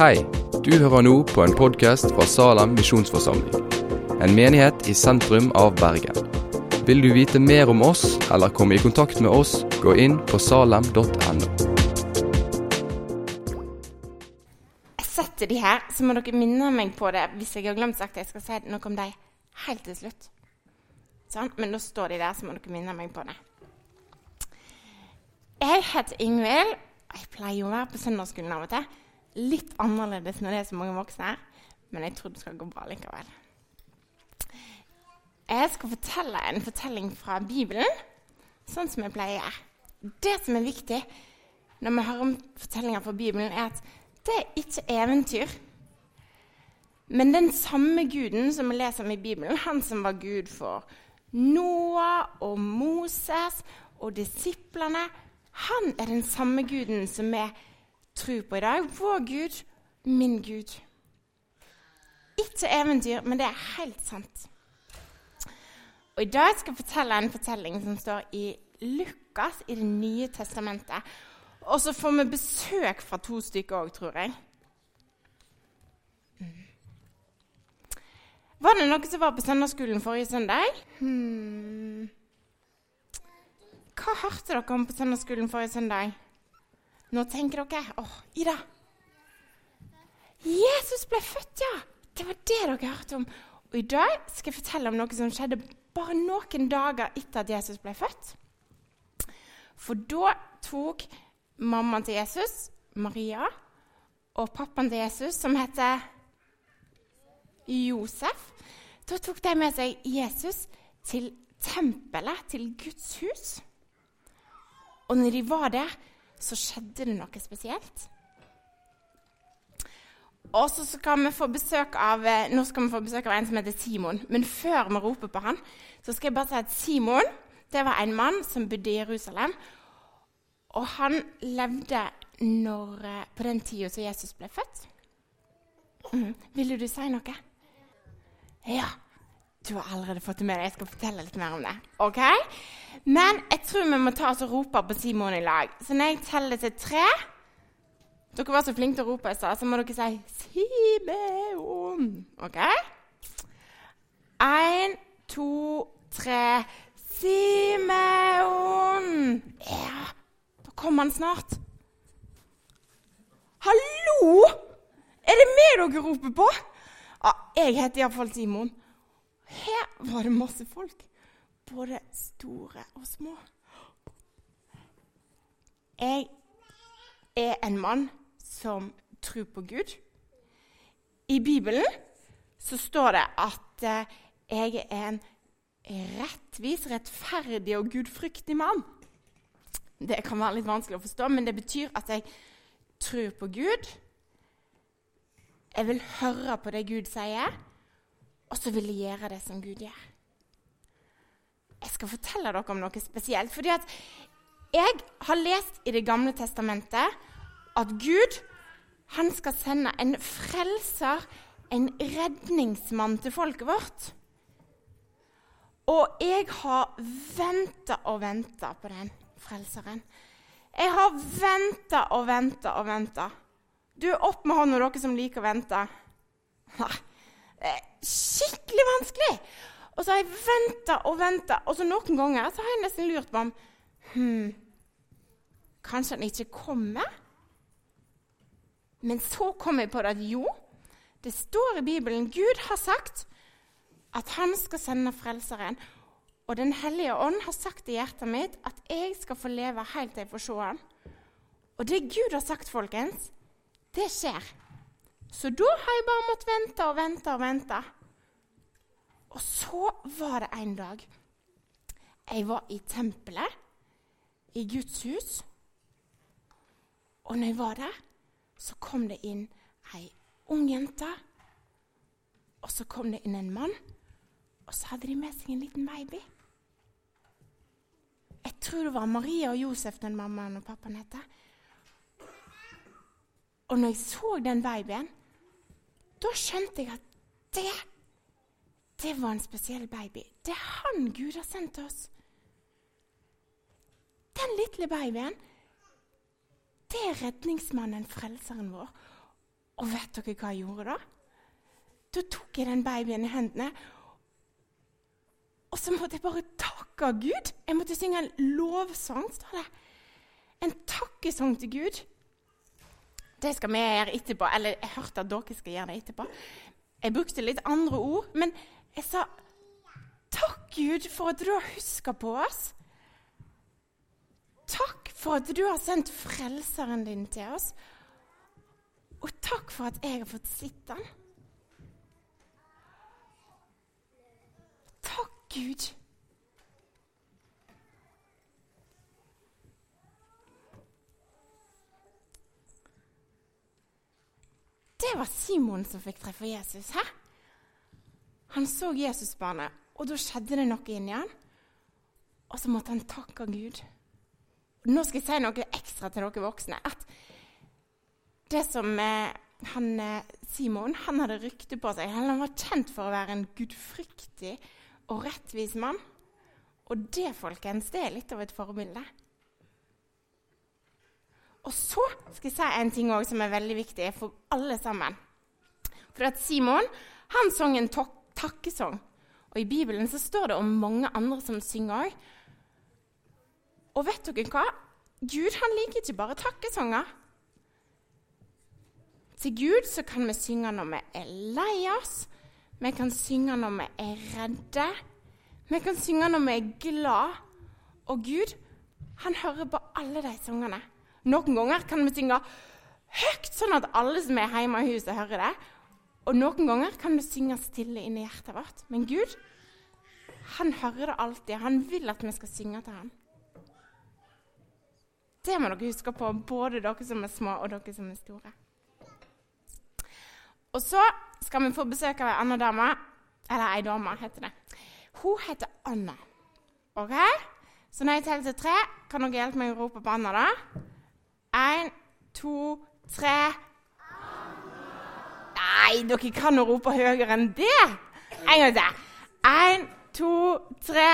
Hei, du hører nå på en podkast fra Salem misjonsforsamling. En menighet i sentrum av Bergen. Vil du vite mer om oss eller komme i kontakt med oss, gå inn på salem.no. Jeg setter de her, så må dere minne meg på det hvis jeg har glemt sagt det. Jeg skal si noe om dem helt til slutt. Sånn, men nå står de der, så må dere minne meg på det. Jeg heter Ingvild. Jeg pleier å være på søndagsskolen av og til. Litt annerledes når det er så mange voksne her, men jeg tror det skal gå bra likevel. Jeg skal fortelle en fortelling fra Bibelen, sånn som jeg pleier. Det som er viktig når vi hører om fortellinger fra Bibelen, er at det er ikke eventyr. Men den samme guden som vi leser om i Bibelen, han som var gud for Noah og Moses og disiplene, han er den samme guden som vi tror på i dag. Vår Gud, min Gud. Ikke eventyr, men det er helt sant. Og I dag skal jeg fortelle en fortelling som står i Lukas i Det nye testamentet. Og så får vi besøk fra to stykker òg, tror jeg. Var det noen som var på søndagsskolen forrige søndag? Hmm. Hva hørte dere om på søndagsskolen forrige søndag? Nå tenker dere åh, Ida. Jesus ble født, ja! Det var det dere hørte om. Og i dag skal jeg fortelle om noe som skjedde bare noen dager etter at Jesus ble født. For da tok mammaen til Jesus, Maria, og pappaen til Jesus, som heter Josef, da tok de med seg Jesus til tempelet, til Guds hus. Og når de var der, så skjedde det noe spesielt. Og så skal vi få besøk av, eh, Nå skal vi få besøk av en som heter Simon. Men før vi roper på han, så skal jeg bare si at Simon det var en mann som bodde i Jerusalem. Og han levde når, eh, på den tida som Jesus ble født. Mm. Ville du si noe? Ja. Du har allerede fått det med deg. Jeg skal fortelle litt mer om det. ok? Men jeg tror vi må ta oss og rope på Simon i lag. Så når jeg teller til tre Dere var så flinke til å rope i så må dere si 'Simeon'. OK? Én, to, tre. Simeon! Ja, da kommer han snart. Hallo! Er det meg dere roper på? Ja, jeg heter iallfall Simon. Her var det masse folk, både store og små. Jeg er en mann som tror på Gud. I Bibelen så står det at eh, jeg er en rettvis, rettferdig og gudfryktig mann. Det kan være litt vanskelig å forstå, men det betyr at jeg tror på Gud. Jeg vil høre på det Gud sier og så vil jeg gjøre det som Gud gjør. Jeg skal fortelle dere om noe spesielt. fordi at jeg har lest i Det gamle testamentet at Gud han skal sende en frelser, en redningsmann, til folket vårt. Og jeg har venta og venta på den frelseren. Jeg har venta og venta og venta. Du, opp med hånda, dere som liker å vente. Nei, skikkelig vanskelig. Og så har jeg venta og venta, og så noen ganger så har jeg nesten lurt på om hmm, Kanskje han ikke kommer? Men så kom jeg på det at jo, det står i Bibelen Gud har sagt at han skal sende Frelseren. Og Den hellige ånd har sagt i hjertet mitt at jeg skal få leve helt til jeg får se han. Og det Gud har sagt, folkens, det skjer. Så da har jeg bare måttet vente og vente og vente. Og så var det en dag jeg var i tempelet, i Guds hus. Og når jeg var der, så kom det inn ei ung jente. Og så kom det inn en mann, og så hadde de med seg en liten baby. Jeg tror det var Maria og Josef den mammaen og pappaen heter. Og når jeg så den babyen, da skjønte jeg at det, det var en spesiell baby. Det er han Gud har sendt oss. Den lille babyen, det er redningsmannen, frelseren vår. Og vet dere hva jeg gjorde da? Da tok jeg den babyen i hendene, og så måtte jeg bare takke Gud. Jeg måtte synge en lovsang, står det. En takkesang til Gud. Det skal vi gjøre etterpå. Eller jeg hørte at dere skal gjøre det etterpå. Jeg brukte litt andre ord, men jeg sa takk, Gud, for at du har huska på oss. Takk for at du har sendt Frelseren din til oss. Og takk for at jeg har fått sett han. Takk, Gud. Det var Simon som fikk treffe Jesus. Hæ? Han så Jesusbarnet, og da skjedde det noe inni han. Og så måtte han takke Gud. Nå skal jeg si noe ekstra til dere voksne. At det som eh, han, eh, Simon han hadde rykte på seg Han var kjent for å være en gudfryktig og rettvis mann. Og det, folkens, det er litt av et forbilde. Og så skal jeg si en ting også som er veldig viktig for alle sammen. For at Simon han sang en takkesang. Og I Bibelen så står det om mange andre som synger òg. Og vet dere hva? Gud han liker ikke bare takkesanger. Til Gud så kan vi synge når vi er lei oss, vi kan synge når vi er redde, vi kan synge når vi er glad. Og Gud han hører på alle de sangene. Noen ganger kan vi synge høyt, sånn at alle som er hjemme i huset, hører det. Og noen ganger kan vi synge stille inni hjertet vårt. Men Gud, han hører det alltid. Han vil at vi skal synge til ham. Det må dere huske på, både dere som er små, og dere som er store. Og så skal vi få besøk av ei anna dame. Eller ei dame, heter det. Hun heter Anna. OK? Så når jeg teller til tre, kan dere hjelpe meg å rope på Anna, da? Én, to, tre Nei, dere kan jo rope høyere enn det. En gang til. Én, to, tre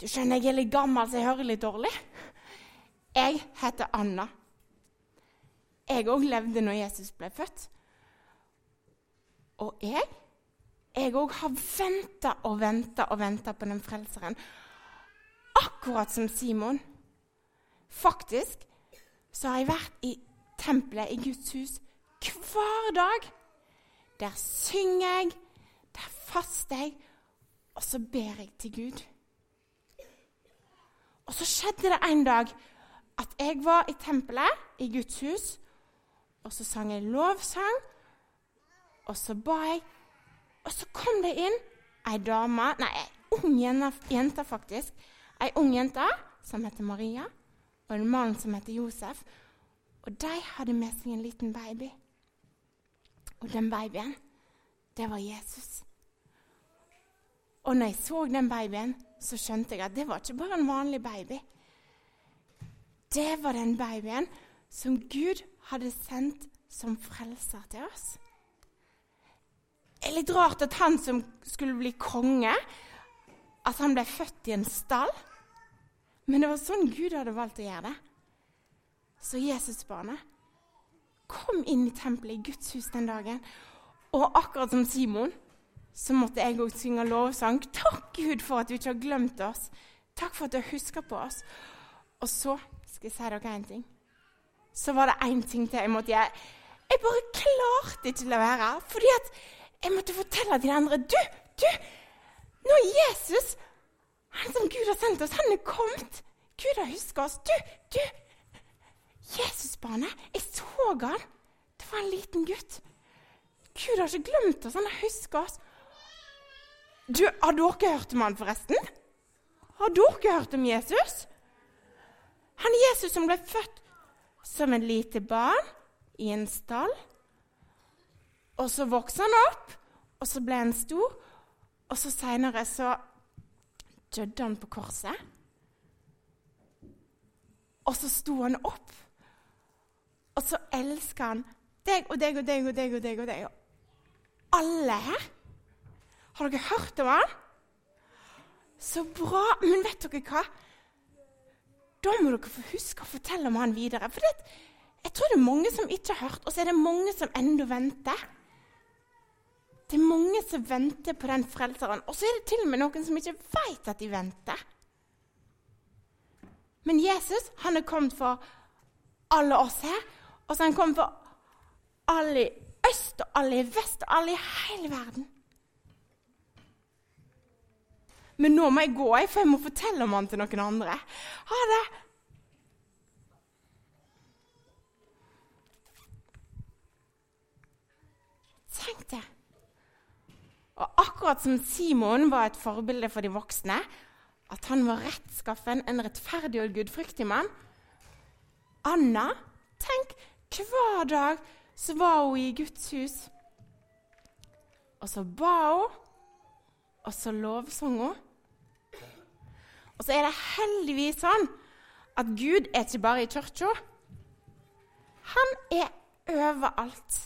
Du skjønner, jeg er litt gammel, så jeg hører litt dårlig. Jeg heter Anna. Jeg òg levde når Jesus ble født. Og jeg jeg òg har venta og venta og venta på den frelseren. Akkurat som Simon. Faktisk så har jeg vært i tempelet i Guds hus hver dag. Der synger jeg, der faster jeg, og så ber jeg til Gud. Og så skjedde det en dag at jeg var i tempelet i Guds hus, og så sang jeg lovsang, og så ba jeg og så kom det inn ei dame Nei, ei ung jente, faktisk. Ei ung jente som heter Maria, og en mann som heter Josef. Og de hadde med seg en liten baby. Og den babyen, det var Jesus. Og når jeg så den babyen, så skjønte jeg at det var ikke bare en vanlig baby. Det var den babyen som Gud hadde sendt som frelser til oss er litt rart at han som skulle bli konge, at han ble født i en stall. Men det var sånn Gud hadde valgt å gjøre det. Så Jesusbarnet kom inn i tempelet i Guds hus den dagen. Og akkurat som Simon så måtte jeg òg synge lovsang. Takk, Gud, for at du ikke har glemt oss. Takk for at du huska på oss. Og så skal jeg si dere én ting. Så var det én ting til jeg måtte gjøre. Jeg bare klarte ikke å la være. Fordi at jeg måtte fortelle de andre Du, du! Nå er Jesus, han som Gud har sendt oss, han er kommet. Gud har huska oss. Du, du! Jesusbarnet, jeg så han. Det var en liten gutt. Gud har ikke glemt oss, han har huska oss. Du, Har dere hørt om han forresten? Har dere hørt om Jesus? Han Jesus som ble født som en lite barn i en stall. Og så vokste han opp, og så ble han stor. Og så seinere så døde han på korset. Og så sto han opp, og så elska han deg og deg og deg og deg og deg. og deg. Alle her. Har dere hørt om han? Så bra. Men vet dere hva? da må dere få huske å fortelle om han videre. For det, jeg tror det er mange som ikke har hørt, og så er det mange som ennå venter. Det er mange som venter på den frelseren, og så er det til og med noen som ikke vet at de venter. Men Jesus han er kommet for alle oss her, og så er han kommet for alle i øst og alle i vest og alle i hele verden. Men nå må jeg gå, for jeg må fortelle om han til noen andre. Ha det! Tenk det. Og akkurat som Simon var et forbilde for de voksne, at han var rettskaffen, en rettferdig og gudfryktig mann Anna, tenk, hver dag så var hun i Guds hus. Og så ba hun, og så lovsang hun. Og så er det heldigvis sånn at Gud er ikke bare i kirka. Han er overalt.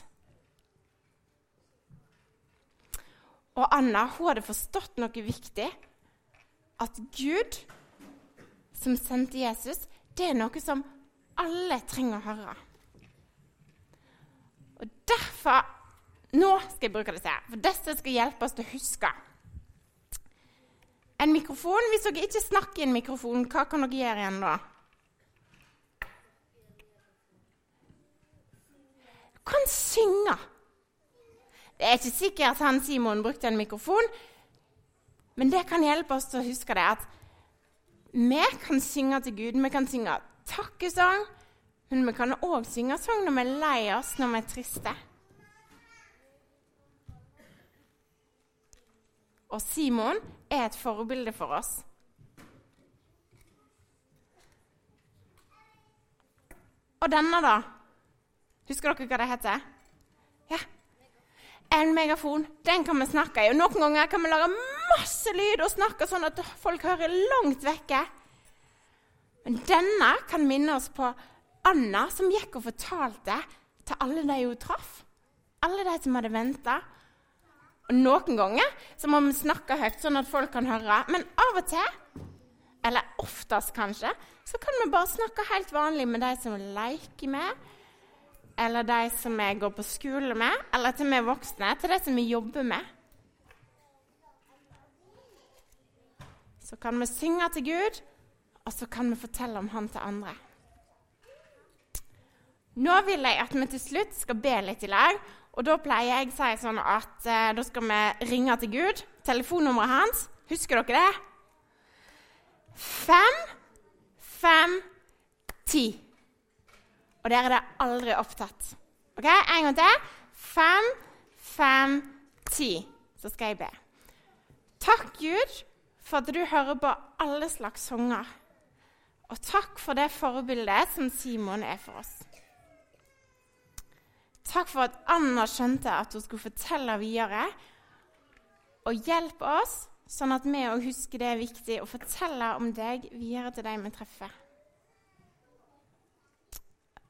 Og Anna hun hadde forstått noe viktig. At Gud, som sendte Jesus, det er noe som alle trenger å høre. Og derfor Nå skal jeg bruke disse, for disse skal hjelpe oss til å huske. En mikrofon. Hvis dere ikke snakker i en mikrofon, hva kan dere gjøre igjen da? Du kan synge. Det er ikke sikkert at han Simon brukte en mikrofon, men det kan hjelpe oss til å huske det at vi kan synge til Gud. Vi kan synge takkesang, men vi kan òg synge sang når vi er lei oss, når vi er triste. Og Simon er et forbilde for oss. Og denne, da? Husker dere hva det heter? En megafon. Den kan vi snakke i. Og Noen ganger kan vi lage masse lyd og snakke sånn at folk hører langt vekke. Men denne kan minne oss på Anna, som gikk og fortalte til alle de hun traff. Alle de som hadde venta. Og Noen ganger så må vi snakke høyt, sånn at folk kan høre. Men av og til, eller oftest kanskje, så kan vi bare snakke helt vanlig med de som leker med, eller de som vi går på skole med, eller til vi voksne, til de som vi jobber med. Så kan vi synge til Gud, og så kan vi fortelle om Han til andre. Nå vil jeg at vi til slutt skal be litt i lag. Og da pleier jeg å si sånn at eh, da skal vi ringe til Gud. Telefonnummeret hans, husker dere det? Fem, fem, ti. Og dere er det aldri opptatt. Ok, En gang til. Fem, fem, ti. Så skal jeg be. Takk, Gud, for at du hører på alle slags sanger. Og takk for det forbildet som Simon er for oss. Takk for at Anna skjønte at hun skulle fortelle videre. Og hjelp oss, sånn at vi òg husker det er viktig å fortelle om deg videre til de vi treffer.